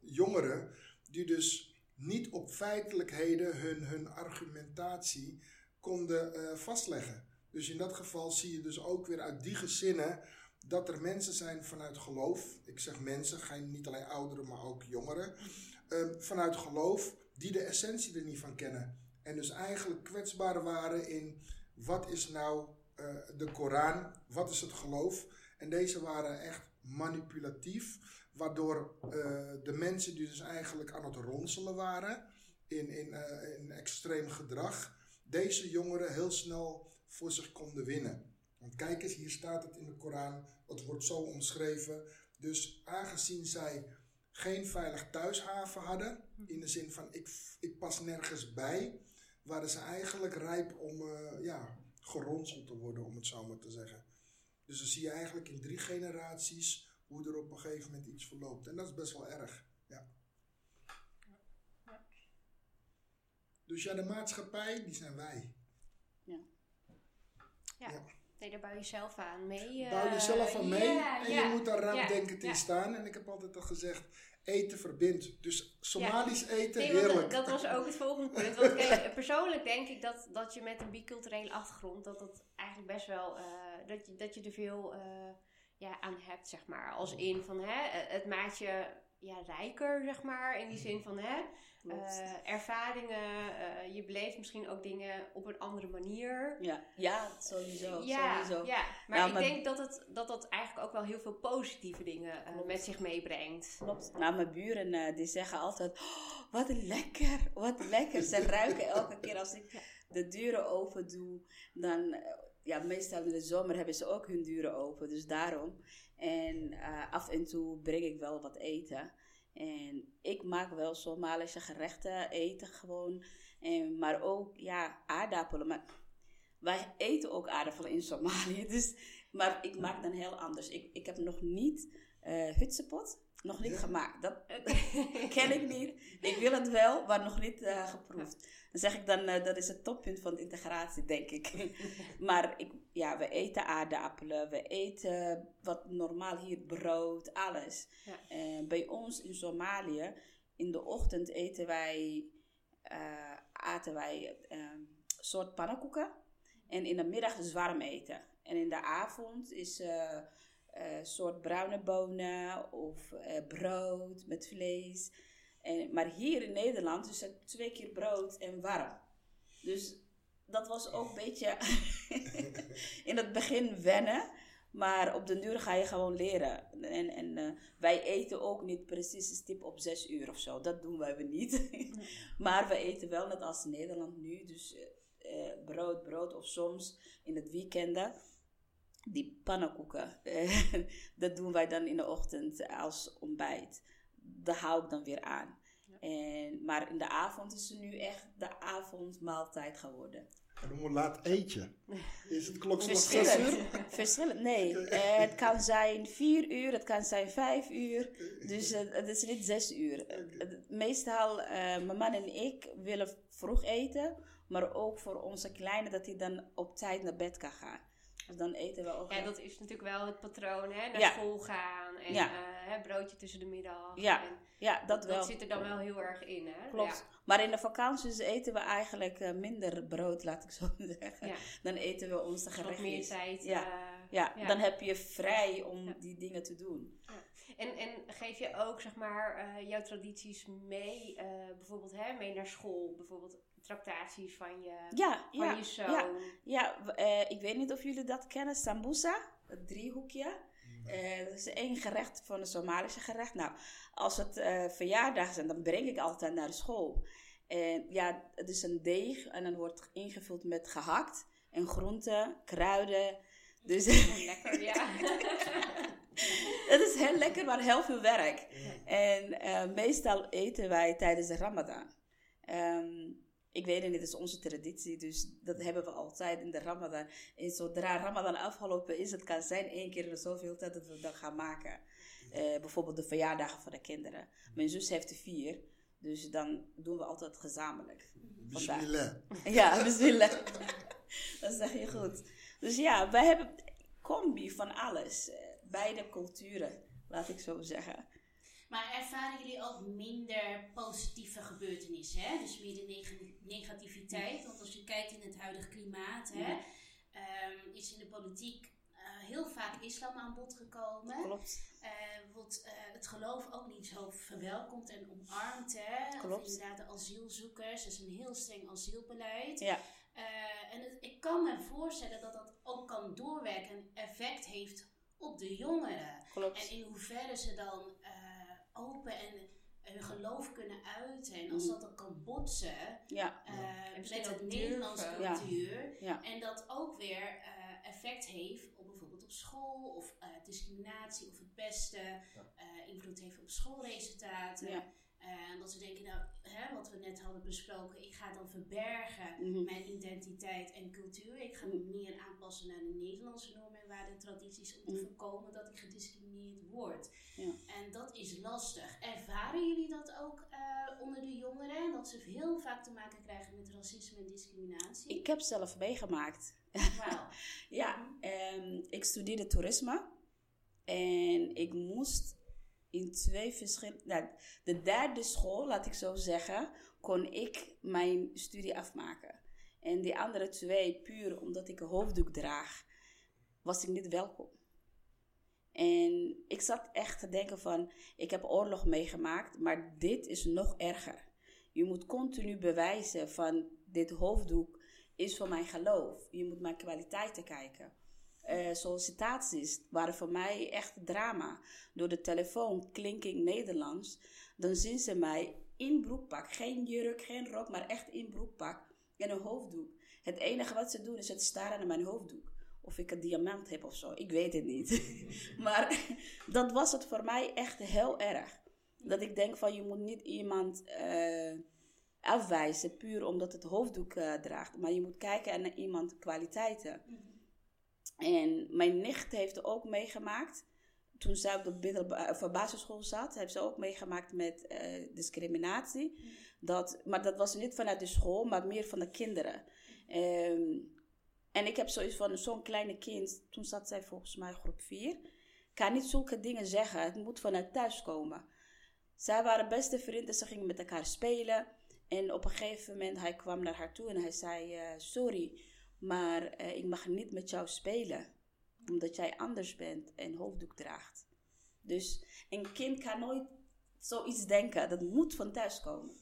E: jongeren die dus niet op feitelijkheden hun, hun argumentatie konden uh, vastleggen. Dus in dat geval zie je dus ook weer uit die gezinnen dat er mensen zijn vanuit geloof. Ik zeg mensen, geen, niet alleen ouderen, maar ook jongeren. Ehm, vanuit geloof, die de essentie er niet van kennen. En dus eigenlijk kwetsbaar waren in wat is nou eh, de Koran, wat is het geloof. En deze waren echt manipulatief, waardoor eh, de mensen die dus eigenlijk aan het ronselen waren in, in, eh, in extreem gedrag, deze jongeren heel snel voor zich konden winnen. Want kijk eens, hier staat het in de Koran, het wordt zo omschreven. Dus aangezien zij geen veilig thuishaven hadden, in de zin van ik, ik pas nergens bij, waren ze eigenlijk rijp om eh, ja, geronseld te worden, om het zo maar te zeggen. Dus dan zie je eigenlijk in drie generaties hoe er op een gegeven moment iets verloopt. En dat is best wel erg. Ja. Dus ja, de maatschappij, die zijn wij.
C: Nee, daar bouw je zelf aan mee. eh,
E: Bouw jezelf aan mee en je moet daar ruimdenkend in staan. En ik heb altijd al gezegd, eten verbindt. Dus Somalisch eten,
C: Nee,
E: heerlijk.
C: dat was ook het volgende punt. Want kijk, persoonlijk denk ik dat, dat je met een biculturele achtergrond, dat dat eigenlijk best wel, eh, dat, je, dat je er veel eh, ja, aan hebt, zeg maar. Als in van, hè, het maakt je ja, rijker, zeg maar. In die zin van, hè, eh, ervaringen, eh, je beleeft misschien ook dingen op een andere manier.
D: ja, ja, sowieso.
C: Ja,
D: sowieso.
C: ja, maar
D: Nou,
C: ik
D: maar-
C: denk dat, het, dat dat eigenlijk ook wel heel veel positieve dingen eh, met zich meebrengt.
D: Klopt. Nou, mijn buren die zeggen altijd: "Oh, wat lekker, wat lekker. Ze ruiken elke keer als ik de deuren open doe. Dan, ja, meestal in de zomer hebben ze ook hun deuren open, dus daarom. En eh, af en toe breng ik wel wat eten. En ik maak wel Somalische gerechten, eten gewoon. En, maar ook, ja, aardappelen. Maar wij eten ook aardappelen in Somalië. Dus, maar ik maak dan heel anders. Ik, ik heb nog niet eh hutsepot, nog niet
E: Ja.
D: gemaakt. Dat ken ik niet. Ik wil het wel, maar nog niet eh, geproefd. Dan zeg ik dan, eh, dat is het toppunt van de integratie, denk ik. maar ik, ja, we eten aardappelen, we eten wat normaal hier, brood, alles.
C: Ja.
D: Eh, bij ons in Somalië, in de ochtend eten wij, eh aten wij een soort pannenkoeken. En in de middag is warm eten. En in de avond is eh, soort bruine bonen of eh, brood met vlees. En, maar hier in Nederland is het twee keer brood en warm. Dus dat was ook een beetje in het begin wennen. Maar op den duur ga je gewoon leren. En, en eh, wij eten ook niet precies stip op zes uur of zo. Dat doen wij niet. maar we eten wel net als Nederland nu. Dus eh, eh, brood, brood of soms in het weekenden. Die pannenkoeken. eh, dat doen wij dan in de ochtend als ontbijt. Daar hou ik dan weer aan. En, maar in de avond is het nu echt de avondmaaltijd geworden.
E: En dan moet laat eetje. Is het klokslag zes uur?
D: Verschillend. Verschillend. Nee, eh, het kan zijn vier uur, het kan zijn vijf uur. Dus eh, het is niet zes uur. Meestal, eh, mijn man en ik willen vroeg eten. Maar ook voor onze kleine, dat hij dan op tijd naar bed kan gaan. Dus dan eten we ook.
C: Ja, dat is natuurlijk wel het patroon, hè? Naar
D: Ja.
C: school gaan en
D: Ja.
C: eh, broodje tussen de middag.
D: Ja,
C: En
D: ja, dat wel.
C: zit er dan wel heel erg in, hè?
D: Klopt. Maar in de vakanties eten we eigenlijk eh, minder brood, laat ik zo zeggen. Dan eten we onze
C: Ja. Wat meer
D: gerechtjes.
C: tijd.
D: Ja.
C: eh,
D: Ja, dan heb je vrij om die dingen te doen.
C: En, en geef je ook, zeg maar, eh, jouw tradities mee, eh, bijvoorbeeld hè, mee naar school? Bijvoorbeeld tractaties van je,
D: Ja,
C: van
D: ja,
C: je zoon.
D: ja. Ja, eh, ik weet niet of jullie dat kennen, sambusa, het driehoekje. Eh, dat is één gerecht van een Somalische gerecht. Nou, als het eh verjaardag zijn, dan breng ik altijd naar school. En ja, het is een deeg en dan wordt ingevuld met gehakt en groenten, kruiden. Dus
C: Lekker, ja.
D: het is heel lekker, maar heel veel werk. En eh, meestal eten wij tijdens de Ramadan. Ehm, ik weet het niet, het is onze traditie, dus dat hebben we altijd in de Ramadan. En zodra Ramadan afgelopen is, het kan zijn één keer in zoveel tijd dat we dat gaan maken. Eh, bijvoorbeeld de verjaardagen van de kinderen. Mijn zus heeft er vier, dus dan doen we altijd gezamenlijk. Vandaag.
E: Bismillah.
D: Ja, bismillah. dat zeg je goed. Dus ja, wij hebben combi van alles. Beide culturen, laat ik zo zeggen.
F: Maar ervaren jullie ook minder positieve gebeurtenissen? Hè? Dus meer de neg- negativiteit. Want als je kijkt in het huidige klimaat, hè, ehm, is in de politiek eh, heel vaak islam aan bod gekomen.
D: Klopt.
F: Eh, wordt eh, het geloof ook niet zo verwelkomd en omarmd. Hè?
D: Klopt.
F: Of inderdaad de asielzoekers. Dat is een heel streng asielbeleid.
D: Ja.
F: En het- ik kan me voorstellen dat dat ook kan doorwerken en effect heeft op de jongeren.
D: Klopt.
F: En in hoeverre ze dan eh, open en hun geloof kunnen uiten. En als
D: Mhm.
F: dat dan kan botsen
D: Ja.
F: eh, met het Nederlandse cultuur.
D: Ja.
F: En dat ook weer eh, effect heeft op bijvoorbeeld op school of eh, discriminatie of het beste eh, invloed heeft op schoolresultaten. En dat ze denken, nou, hè, wat we net hadden besproken, ik ga dan verbergen
D: Mhm.
F: mijn identiteit en cultuur. Ik ga me meer aanpassen naar de Nederlandse normen en waarden en tradities om te
D: Mhm.
F: voorkomen dat ik gediscrimineerd word.
D: Ja.
F: En dat is lastig. Ervaren jullie dat ook eh, onder de jongeren? Dat ze heel vaak te maken krijgen met racisme en discriminatie?
D: Ik heb zelf meegemaakt.
F: Wauw.
D: Ja, ehm, ik studeerde toerisme. En ik moest in twee verschillende... Nou, de derde school, laat ik zo zeggen, kon ik mijn studie afmaken. En die andere twee, puur omdat ik een hoofddoek draag, was ik niet welkom. En ik zat echt te denken van, ik heb oorlog meegemaakt, maar dit is nog erger. Je moet continu bewijzen van, dit hoofddoek is voor mijn geloof. Je moet mijn kwaliteiten kijken. Eh, sollicitaties waren voor mij echt drama. Door de telefoon klink ik Nederlands. Dan zien ze mij in broekpak. Geen jurk, geen rok, maar echt in broekpak. En een hoofddoek. Het enige wat ze doen is het staren naar mijn hoofddoek. Of ik een diamant heb of zo. Ik weet het niet. maar dat was het voor mij echt heel erg. Dat ik denk van je moet niet iemand eh, afwijzen puur omdat het hoofddoek eh, draagt. Maar je moet kijken naar iemand kwaliteiten. En mijn nicht heeft er ook meegemaakt. Toen zij op de of basisschool zat, heeft ze ook meegemaakt met eh, discriminatie. Dat, maar dat was niet vanuit de school, maar meer van de kinderen. Ehm, en ik heb zoiets van zo'n kleine kind, toen zat zij volgens mij groep 4, kan niet zulke dingen zeggen. Het moet vanuit thuis komen. Zij waren beste vrienden, ze gingen met elkaar spelen. En op een gegeven moment, hij kwam naar haar toe en hij zei, eh, sorry, maar eh, ik mag niet met jou spelen. Omdat jij anders bent en hoofddoek draagt. Dus een kind kan nooit zoiets denken. Dat moet van thuis komen.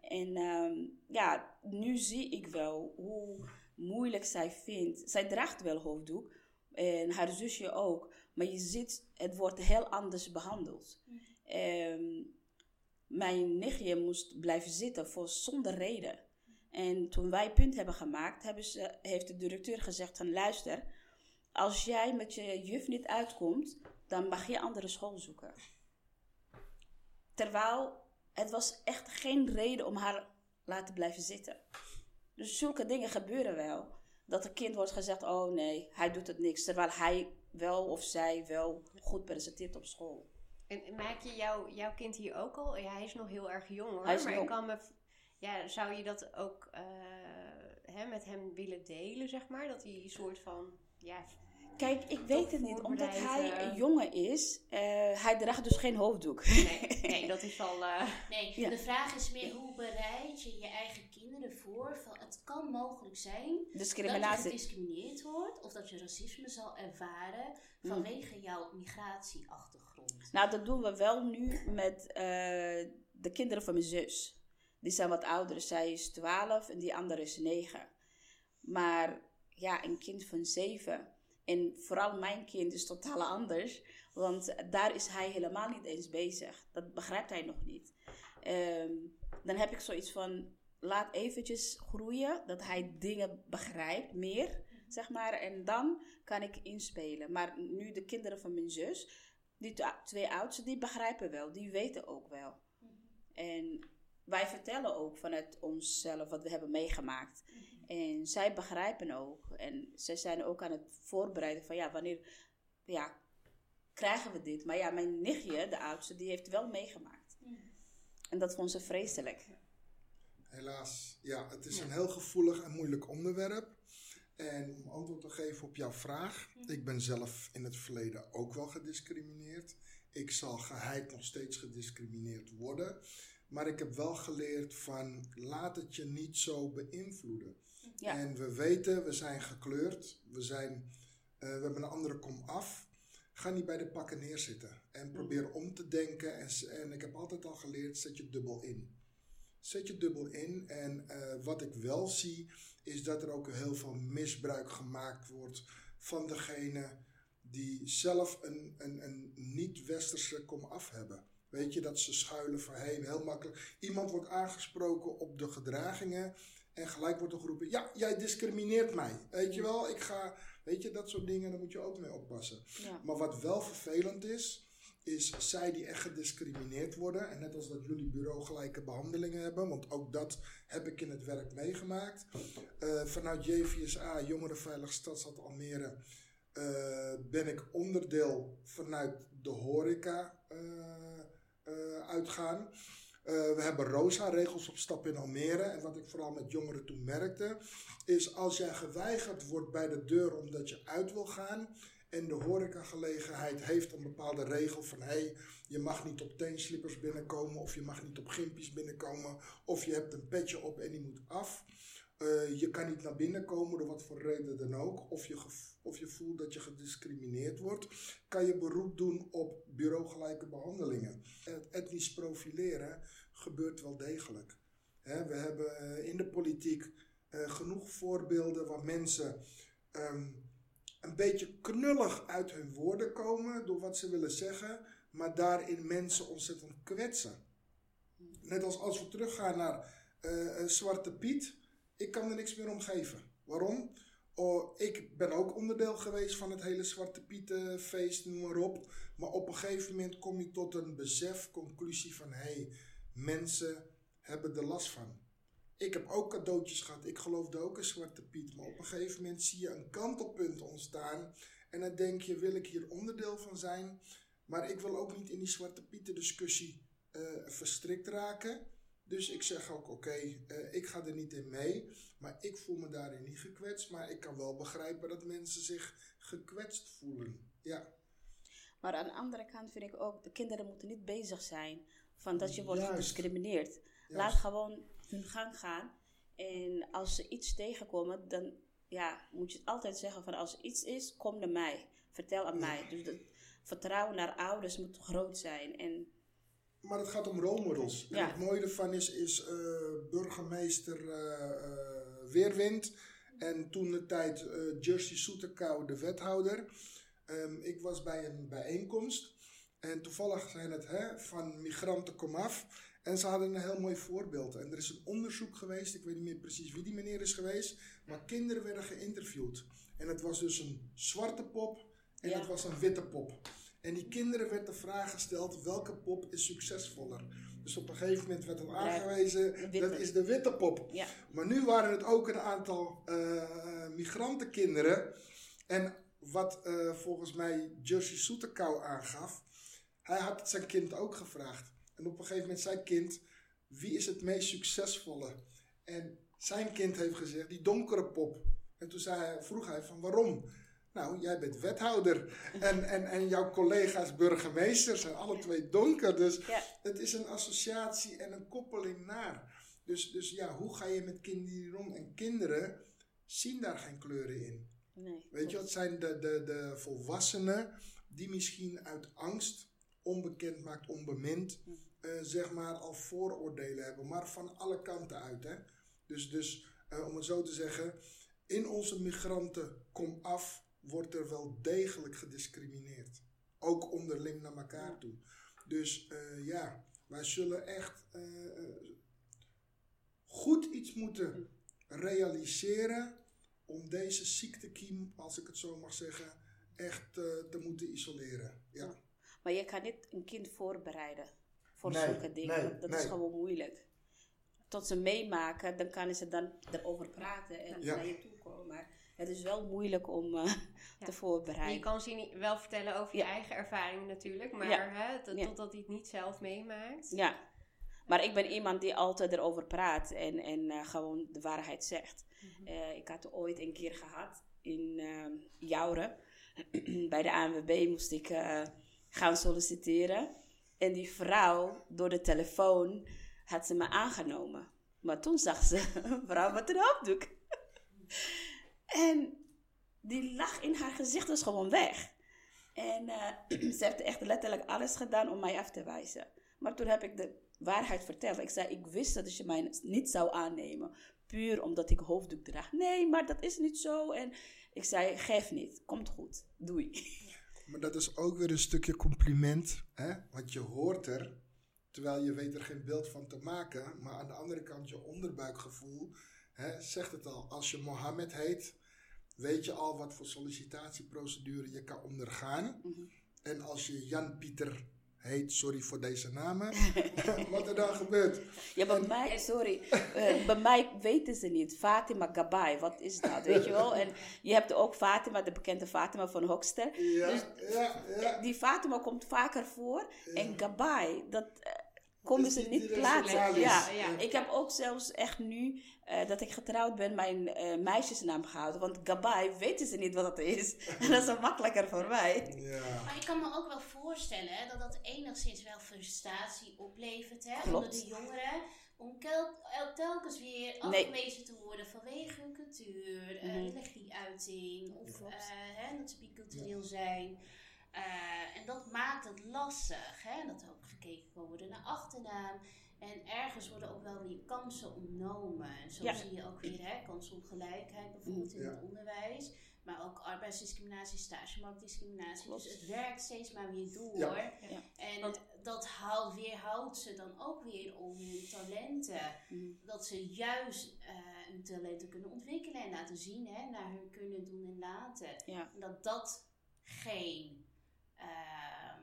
D: En ehm, ja, nu zie ik wel hoe moeilijk zij vindt. Zij draagt wel hoofddoek. En haar zusje ook. Maar je ziet, het wordt heel anders behandeld. Ehm, mijn nichtje moest blijven zitten voor zonder reden. En toen wij punt hebben gemaakt, hebben ze, heeft de directeur gezegd van luister, als jij met je juf niet uitkomt, dan mag je andere school zoeken. Terwijl het was echt geen reden om haar laten blijven zitten. Dus zulke dingen gebeuren wel. Dat een kind wordt gezegd, oh nee, hij doet het niks. Terwijl hij wel of zij wel goed presenteert op school.
C: En maak je jou, jouw kind hier ook al? Ja, hij is nog heel erg jong hoor.
D: Hij is
C: maar
D: jong.
C: ik kan me. Ja, zou je dat ook eh, hè, met hem willen delen, zeg maar? Dat hij een soort van. Ja,
D: Kijk, ik weet het niet. Omdat hij een
C: eh.
D: jongen is, eh, hij draagt dus geen hoofddoek.
C: nee, nee dat is al. eh,
F: Nee,
D: Ja.
F: de vraag is meer hoe bereid je je eigen kinderen voor van het kan mogelijk zijn dat je gediscrimineerd wordt of dat je racisme zal ervaren vanwege jouw migratieachtergrond.
D: Nou, dat doen we wel nu met eh, de kinderen van mijn zus. Die zijn wat ouder. Zij is 12 en die andere is 9. Maar ja, een kind van 7. En vooral mijn kind is totaal anders. Want daar is hij helemaal niet eens bezig. Dat begrijpt hij nog niet. Ehm, dan heb ik zoiets van, laat eventjes groeien. Dat hij dingen begrijpt, meer, zeg maar. En dan kan ik inspelen. Maar nu de kinderen van mijn zus, die twee oudste, die begrijpen wel. Die weten ook wel. En wij vertellen ook vanuit onszelf wat we hebben meegemaakt. En zij begrijpen ook. En zij zijn ook aan het voorbereiden van ja, wanneer ja, krijgen we dit? Maar ja, mijn nichtje, de oudste, die heeft wel meegemaakt. En dat vond ze vreselijk.
E: Helaas, ja, het is een heel gevoelig en moeilijk onderwerp. En om antwoord te geven op jouw vraag, ik ben zelf in het verleden ook wel gediscrimineerd. Ik zal geheid nog steeds gediscrimineerd worden. Maar ik heb wel geleerd van laat het je niet zo beïnvloeden.
D: Ja.
E: En we weten, we zijn gekleurd, we zijn we hebben een andere kom af. Ga niet bij de pakken neerzitten. En probeer om te denken. En, en ik heb altijd al geleerd, zet je dubbel in. Zet je dubbel in. En eh, wat ik wel zie, is dat er ook heel veel misbruik gemaakt wordt van degene die zelf een, een, een niet-westerse komaf hebben. Weet je, dat ze schuilen voorheen, heel makkelijk. Iemand wordt aangesproken op de gedragingen en gelijk wordt er geroepen, ja, jij discrimineert mij. Weet je wel, ik ga, weet je, dat soort dingen, daar moet je ook mee oppassen.
D: Ja.
E: Maar wat wel vervelend is, is zij die echt gediscrimineerd worden. En net als dat jullie bureau gelijke behandelingen hebben, want ook dat heb ik in het werk meegemaakt. Eh, vanuit JVSA, Jongerenveilig Stadstad Almere, eh, ben ik onderdeel vanuit de horeca eh, uitgaan. Eh, we hebben ROSA-regels op stap in Almere. En wat ik vooral met jongeren toen merkte, is als jij geweigerd wordt bij de deur omdat je uit wil gaan. En de horecagelegenheid heeft een bepaalde regel van hey, je mag niet op teenslippers binnenkomen of je mag niet op gimpies binnenkomen of je hebt een petje op en die moet af. Eh, je kan niet naar binnen komen door wat voor reden dan ook. Of je, of je voelt dat je gediscrimineerd wordt. Kan je beroep doen op bureaugelijke behandelingen. Het etnisch profileren gebeurt wel degelijk. We hebben eh, in de politiek eh, genoeg voorbeelden waar mensen ehm, een beetje knullig uit hun woorden komen door wat ze willen zeggen, maar daarin mensen ontzettend kwetsen. Net als als we teruggaan naar eh, eh, Zwarte Piet, ik kan er niks meer om geven. Waarom? Oh, ik ben ook onderdeel geweest van het hele Zwarte Piet eh, feest, noem maar op. Maar op een gegeven moment kom je tot een besef, conclusie van hé, hey, mensen hebben er last van. Ik heb ook cadeautjes gehad. Ik geloofde ook in Zwarte Piet. Maar op een gegeven moment zie je een kantelpunt ontstaan. En dan denk je, wil ik hier onderdeel van zijn? Maar ik wil ook niet in die Zwarte Pieten discussie eh, verstrikt raken. Dus ik zeg ook, oké, eh, ik ga er niet in mee. Maar ik voel me daarin niet gekwetst. Maar ik kan wel begrijpen dat mensen zich gekwetst voelen. Ja.
D: Maar aan de andere kant vind ik ook, de kinderen moeten niet bezig zijn van dat je wordt
E: Juist.
D: gediscrimineerd. Laat gewoon hun gang gaan. En als ze iets tegenkomen, dan ja, moet je altijd zeggen van als er iets is, kom naar mij. Vertel aan mij. Dus het vertrouwen naar ouders moet groot zijn. En
E: Maar het gaat om rolmodels. En
D: Ja.
E: het mooie ervan is, is eh, burgemeester eh, eh, Weerwind en toen de tijd eh, Jersey Soeterkou, de wethouder. Ehm, ik was bij een bijeenkomst en toevallig zijn het hè, van migranten kom af. En ze hadden een heel mooi voorbeeld. En er is een onderzoek geweest, ik weet niet meer precies wie die meneer is geweest, maar kinderen werden geïnterviewd. En het was dus een zwarte pop en
D: Ja.
E: het was een witte pop. En die kinderen werd de vraag gesteld: welke pop is succesvoller? Dus op een gegeven moment werd er aangewezen: dat is de witte pop.
D: ja,
E: Maar nu waren het ook een aantal eh, migrantenkinderen. En wat eh, volgens mij Jersey Soeterkou aangaf, hij had zijn kind ook gevraagd. En op een gegeven moment zei kind, wie is het meest succesvolle? En zijn kind heeft gezegd, die donkere pop. En toen zei hij, vroeg hij van waarom? Nou, jij bent wethouder en, en, en jouw collega's burgemeester zijn alle twee donker. Dus
D: ja.
E: het is een associatie en een koppeling naar. Dus, dus ja, hoe ga je met kinderen om? En kinderen zien daar geen kleuren in.
D: Nee,
E: Weet je, het zijn de, de, de volwassenen die misschien uit angst, onbekend maakt, onbemind, eh, zeg maar al vooroordelen hebben. Maar van alle kanten uit. Hè? Dus, dus eh, om het zo te zeggen, in onze migranten kom af wordt er wel degelijk gediscrimineerd. Ook onderling naar elkaar toe. Dus eh, ja, wij zullen echt eh, eh, goed iets moeten realiseren om deze ziektekiem, als ik het zo mag zeggen, echt te moeten isoleren. Ja.
D: Maar je kan niet een kind voorbereiden voor
E: Nee,
D: zulke dingen.
E: nee,
D: dat
E: nee.
D: is gewoon moeilijk. Tot ze meemaken, dan kunnen ze dan erover praten en
E: Ja.
D: naar je toe komen. Maar het is wel moeilijk om eh,
C: Ja.
D: te voorbereiden.
C: Je kan ze niet- wel vertellen over je eigen ervaringen natuurlijk, maar
D: Ja.
C: hè, totdat hij het niet zelf meemaakt.
D: Ja, maar ik ben iemand die altijd erover praat en, en eh, gewoon de waarheid zegt.
C: Mhm.
D: Eh, ik had ooit een keer gehad in Jouren. Bij de ANWB moest ik gaan solliciteren. En die vrouw, door de telefoon, had ze me aangenomen. Maar toen zag ze vrouw met een hoofddoek. en die lach in haar gezicht was gewoon weg. En eh, ze heeft echt letterlijk alles gedaan om mij af te wijzen. Maar toen heb ik de waarheid verteld. Ik zei, ik wist dat je mij niet zou aannemen. Puur omdat ik hoofddoek draag. Nee, maar dat is niet zo. En ik zei, geef niet. Komt goed. Doei.
E: Maar dat is ook weer een stukje compliment. Hè? Want je hoort er, terwijl je weet er geen beeld van te maken. Maar aan de andere kant, je onderbuikgevoel hè, zegt het al. Als je Mohammed heet, weet je al wat voor sollicitatieprocedure je kan ondergaan.
D: Mhm.
E: En als je Jan-Pieter heet, sorry voor deze namen, wat er dan gebeurt.
D: Ja, bij mij, sorry, eh, bij mij weten ze niet. Fatima Gabai, wat is dat, weet je wel? En je hebt ook Fatima, de bekende Fatima van Hoekster.
E: Ja,
D: Dus-
E: ja, ja.
D: Die Fatima komt vaker voor. En Gabai, dat eh, komen ze
E: niet
D: plaatsen. Ja.
C: Ja.
D: Ik heb ook zelfs echt nu, eh, dat ik getrouwd ben, mijn eh, meisjesnaam gehouden. Want Gabai weten ze niet wat het is. En dat is makkelijker voor mij.
E: ja.
F: Maar ik kan me ook wel voorstellen hè, dat dat enigszins wel frustratie oplevert hè,
D: Klopt.
F: onder de jongeren. Om telkens weer
D: Nee.
F: afgewezen te worden vanwege hun cultuur, eh,
D: Mhm.
F: religieuiting of eh, hè, dat ze bicultureel zijn. Eh, en dat maakt het lastig. Hè? Dat er ook gekeken kan worden naar achternaam. En ergens worden ook wel weer kansen ontnomen. En zo
D: Ja.
F: zie je ook weer hè, kansenongelijkheid bijvoorbeeld in
E: Ja.
F: het onderwijs. Maar ook arbeidsdiscriminatie, stagemarktdiscriminatie.
D: Klopt.
F: Dus het werkt steeds maar weer door.
E: Ja.
D: Ja.
F: En
C: Want-
F: dat houdt, weerhoudt ze dan ook weer om hun talenten.
D: Mhm.
F: Dat ze juist eh, hun talenten kunnen ontwikkelen en laten zien hè, naar hun kunnen doen en laten.
D: Ja.
F: En dat dat geen, ehm,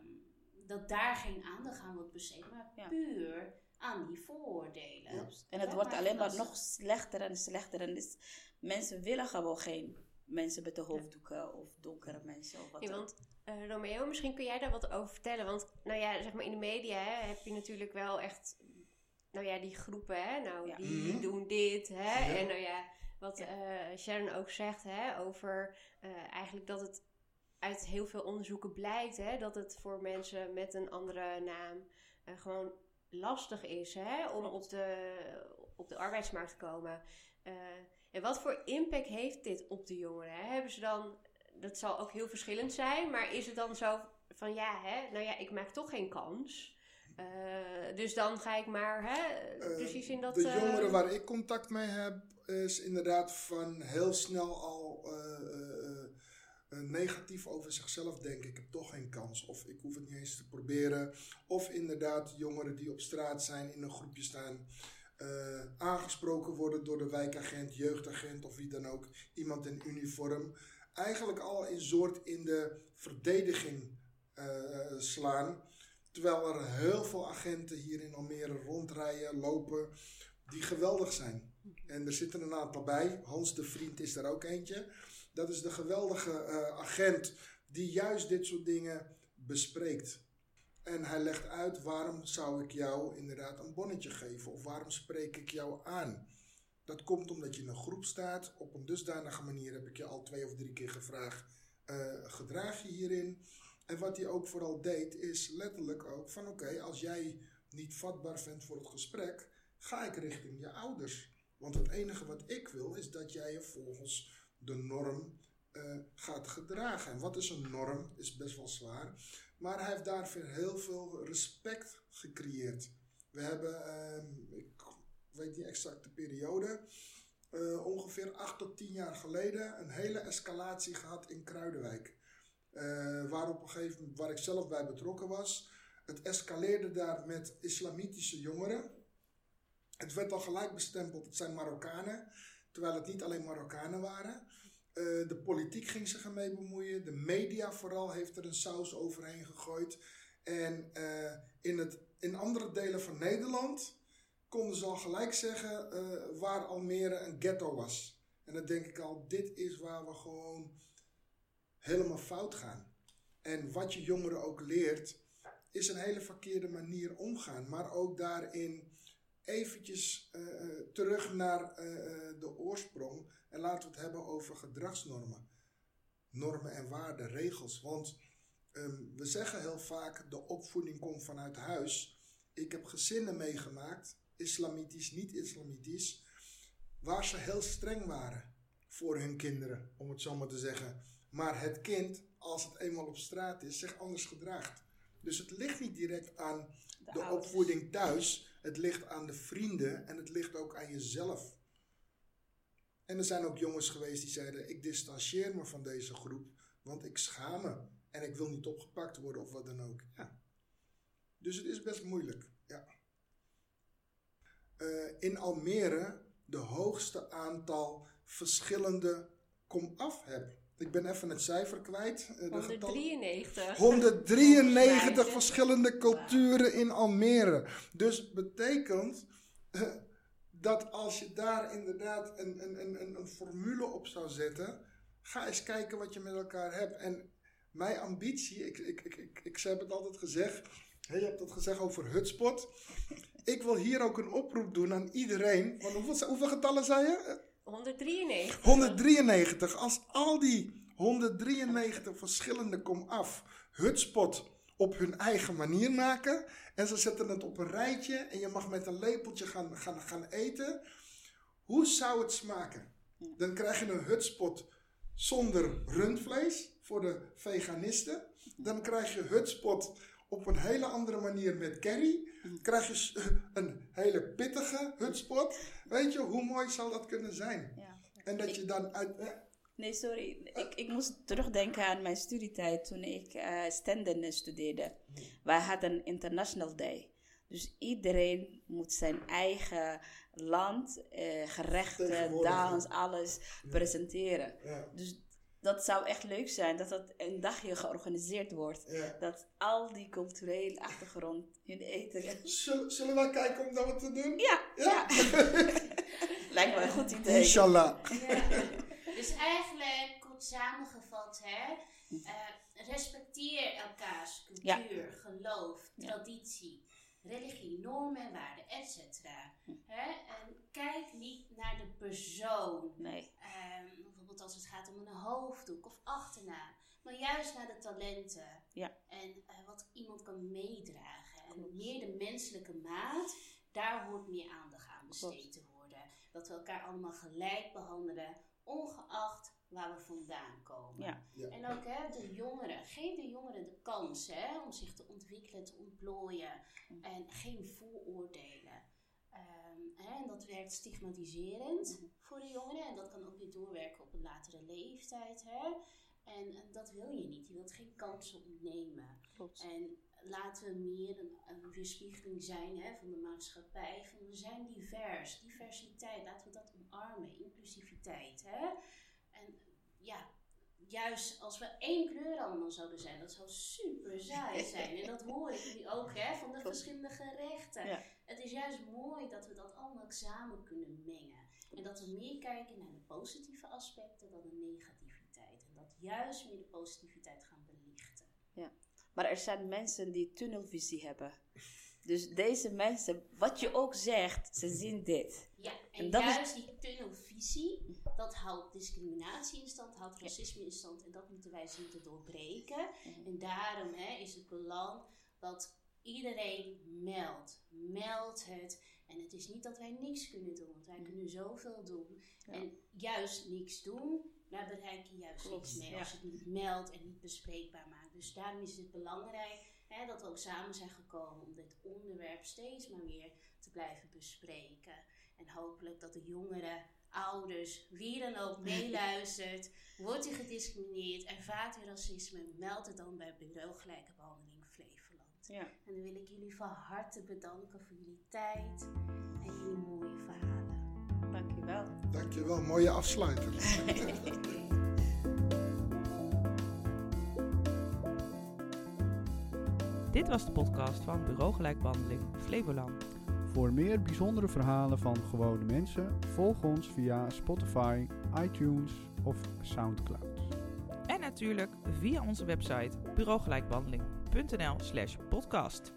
F: dat daar geen aandacht aan wordt besteed, maar
D: Ja.
F: puur aan die vooroordelen.
D: Klopt. En het wordt alleen maar nog slechter en slechter. En dus mensen willen gewoon geen mensen met de hoofddoeken of donkere mensen of wat
C: Ja,
D: dan
C: want eh, Romeo, misschien kun jij daar wat over vertellen. Want nou ja, zeg maar in de media hè, heb je natuurlijk wel echt, nou ja, die groepen, hè, nou
D: Ja.
C: die
E: Mhm.
C: doen dit, hè.
E: Ja.
C: En nou ja, wat
D: Ja.
C: eh, Sharon ook zegt, hè, over eh, eigenlijk dat het uit heel veel onderzoeken blijkt, hè, dat het voor mensen met een andere naam eh, gewoon lastig is, hè, om op de, op de arbeidsmarkt te komen. Eh, en wat voor impact heeft dit op de jongeren? Hè? Hebben ze dan dat zal ook heel verschillend zijn, maar is het dan zo van ja, hè, nou ja, ik maak toch geen kans. Eh, dus dan ga ik maar hè,
E: Eh,
C: precies in dat.
E: De jongeren waar ik contact mee heb, is inderdaad van heel snel al negatief over zichzelf denken. Ik heb toch geen kans. Of ik hoef het niet eens te proberen. Of inderdaad jongeren die op straat zijn, in een groepje staan. eh, aangesproken worden door de wijkagent, jeugdagent of wie dan ook. Iemand in uniform. Eigenlijk al een soort in de verdediging eh, slaan. Terwijl er heel veel agenten hier in Almere rondrijden, lopen, die geweldig zijn. En er zitten een aantal bij. Hans de Vriend is er ook eentje. Dat is de geweldige eh, agent die juist dit soort dingen bespreekt. En hij legt uit waarom zou ik jou inderdaad een bonnetje geven of waarom spreek ik jou aan. Dat komt omdat je in een groep staat. Op een dusdanige manier heb ik je al twee of drie keer gevraagd: eh, gedraag je hierin? En wat hij ook vooral deed, is letterlijk ook van oké, als jij niet vatbaar bent voor het gesprek, ga ik richting je ouders. Want het enige wat ik wil, is dat jij je volgens de norm eh, gaat gedragen. En wat is een norm? Is best wel zwaar. Maar hij heeft daarvoor heel veel respect gecreëerd. We hebben, ehm, ik weet niet exact de periode, eh, ongeveer 8 tot 10 jaar geleden een hele escalatie gehad in Kruidenwijk. Eh, waar op een gegeven moment, waar ik zelf bij betrokken was. Het escaleerde daar met islamitische jongeren. Het werd al gelijk bestempeld, het zijn Marokkanen. Terwijl het niet alleen Marokkanen waren. Eh, de politiek ging zich ermee bemoeien. De media vooral heeft er een saus overheen gegooid. En eh, in, het, in andere delen van Nederland konden ze al gelijk zeggen eh, waar Almere een ghetto was. En dan denk ik al, dit is waar we gewoon helemaal fout gaan. En wat je jongeren ook leert, is een hele verkeerde manier omgaan. Maar ook daarin eventjes eh, eh, terug naar eh, de oorsprong. En laten we het hebben over gedragsnormen. Normen en waarden, regels. Want ehm, we zeggen heel vaak, de opvoeding komt vanuit huis. Ik heb gezinnen meegemaakt, islamitisch, niet-islamitisch, waar ze heel streng waren. voor hun kinderen, om het zo maar te zeggen. Maar het kind, als het eenmaal op straat is, zich anders gedraagt. Dus het ligt niet direct aan
D: De
E: opvoeding thuis. Het ligt aan de vrienden en het ligt ook aan jezelf. En er zijn ook jongens geweest die zeiden: Ik distancieer me van deze groep, want ik schaam me. En ik wil niet opgepakt worden of wat dan ook. Ja. Dus het is best moeilijk. Ja. Eh, in Almere de hoogste aantal verschillende kom-af heb. Ik ben even het cijfer kwijt. eh, de getallen.
C: 193.
E: 193 verschillende culturen in Almere. Dus betekent eh, dat als je daar inderdaad een, een, een, een, formule op zou zetten, ga eens kijken wat je met elkaar hebt. En mijn ambitie, ik, ik, ik, ik, ik heb het altijd gezegd, je hebt het gezegd over hutspot. Ik wil hier ook een oproep doen aan iedereen. Want hoeveel, hoeveel getallen zei je?
C: 193.
E: 193. Als al die 193 verschillende kom-af hutspot op hun eigen manier maken. En ze zetten het op een rijtje en je mag met een lepeltje gaan, gaan, gaan eten. Hoe zou het smaken? Dan krijg je een hutspot zonder rundvlees voor de veganisten. Dan krijg je hutspot op een hele andere manier met curry. Krijg je een hele pittige hutspot. Weet je, hoe mooi zou dat kunnen zijn?
D: Ja.
E: En dat je dan uit.
D: Nee, sorry. Ik, ik moest terugdenken aan mijn studietijd toen ik standen studeerde. Wij hadden International Day. Dus iedereen moet zijn eigen land, eh, gerechten, dans, alles presenteren.
E: Ja,
D: Dus dat zou echt leuk zijn dat dat een dagje georganiseerd wordt.
E: ja.
D: Dat al die culturele achtergrond hun eten.
E: Zullen, zullen wij kijken om dat te doen?
D: Ja, ja. Lijkt me een goed idee.
E: Inshallah.
F: Ja. Dus eigenlijk, kort samengevat, hè, eh, respecteer elkaars cultuur, geloof,
D: Ja.
F: traditie, religie, normen en waarden, etc. Hè? En kijk niet naar de persoon.
D: Nee.
F: Ehm, bijvoorbeeld als het gaat om een hoofddoek of achternaam. Maar juist naar de talenten.
D: Ja.
F: En eh, wat iemand kan meedragen. En meer de menselijke maat, daar hoort meer aandacht aan besteed
D: Klopt.
F: te worden. Dat we elkaar allemaal gelijk behandelen, ongeacht waar we vandaan komen.
D: Ja.
E: Ja.
F: En ook hè, de jongeren. Geef de jongeren de kans hè, om zich te ontwikkelen, te ontplooien.
D: Mm.
F: En geen vooroordelen. Ehm, hè, en dat werkt stigmatiserend voor de jongeren. En dat kan ook weer doorwerken op een latere leeftijd. Hè? En eh, dat wil je niet. Je wilt geen kansen ontnemen.
D: Klopt.
F: En laten we meer een, een weerspiegeling zijn hè, van de maatschappij. Van we zijn divers. Diversiteit, laten we dat omarmen. Inclusiviteit. Hè? Ja, juist als we één kleur allemaal zouden zijn, dat zou super saai zijn. En dat hoor ik nu ook hè, van de
D: Klopt.
F: verschillende gerechten.
D: Ja.
F: Het is juist mooi dat we dat allemaal samen kunnen mengen. En dat we meer kijken naar de positieve aspecten dan de negativiteit. En dat juist meer de positiviteit gaan belichten.
D: Maar er zijn mensen die tunnelvisie hebben. Dus deze mensen, wat je ook zegt, ze zien dit.
F: Ja, en,
D: En dat is-
F: juist die tunnelvisie, dat houdt discriminatie in stand, houdt racisme in stand. En dat moeten wij zien te doorbreken.
D: Mhm.
F: En daarom hè, is het belang dat iedereen meldt. Meld het. En het is niet dat wij niks kunnen doen, want wij kunnen zoveel doen.
D: Ja.
F: En juist niks doen, daar bereik je juist
D: Klopt,
F: niks mee.
D: ja.
F: Als je het niet meldt en niet bespreekbaar maakt. Dus daarom is het belangrijk hè, dat we ook samen zijn gekomen om dit onderwerp steeds maar weer te blijven bespreken. En hopelijk dat de jongeren, ouders, wie dan ook meeluistert. Wordt u gediscrimineerd, ervaart u racisme, meld het dan bij Bureau Gelijke Behandeling Flevoland.
D: Ja.
F: En dan wil ik jullie van harte bedanken voor jullie tijd en jullie mooie verhalen.
D: Dankjewel.
E: Dankjewel, mooie afsluiter.
B: Dit was de podcast van Bureau Gelijkbehandeling Flevoland.
A: Voor meer bijzondere verhalen van gewone mensen, volg ons via Spotify, iTunes of Soundcloud.
B: En natuurlijk via onze website bureaugelijkbehandeling.nl slash podcast.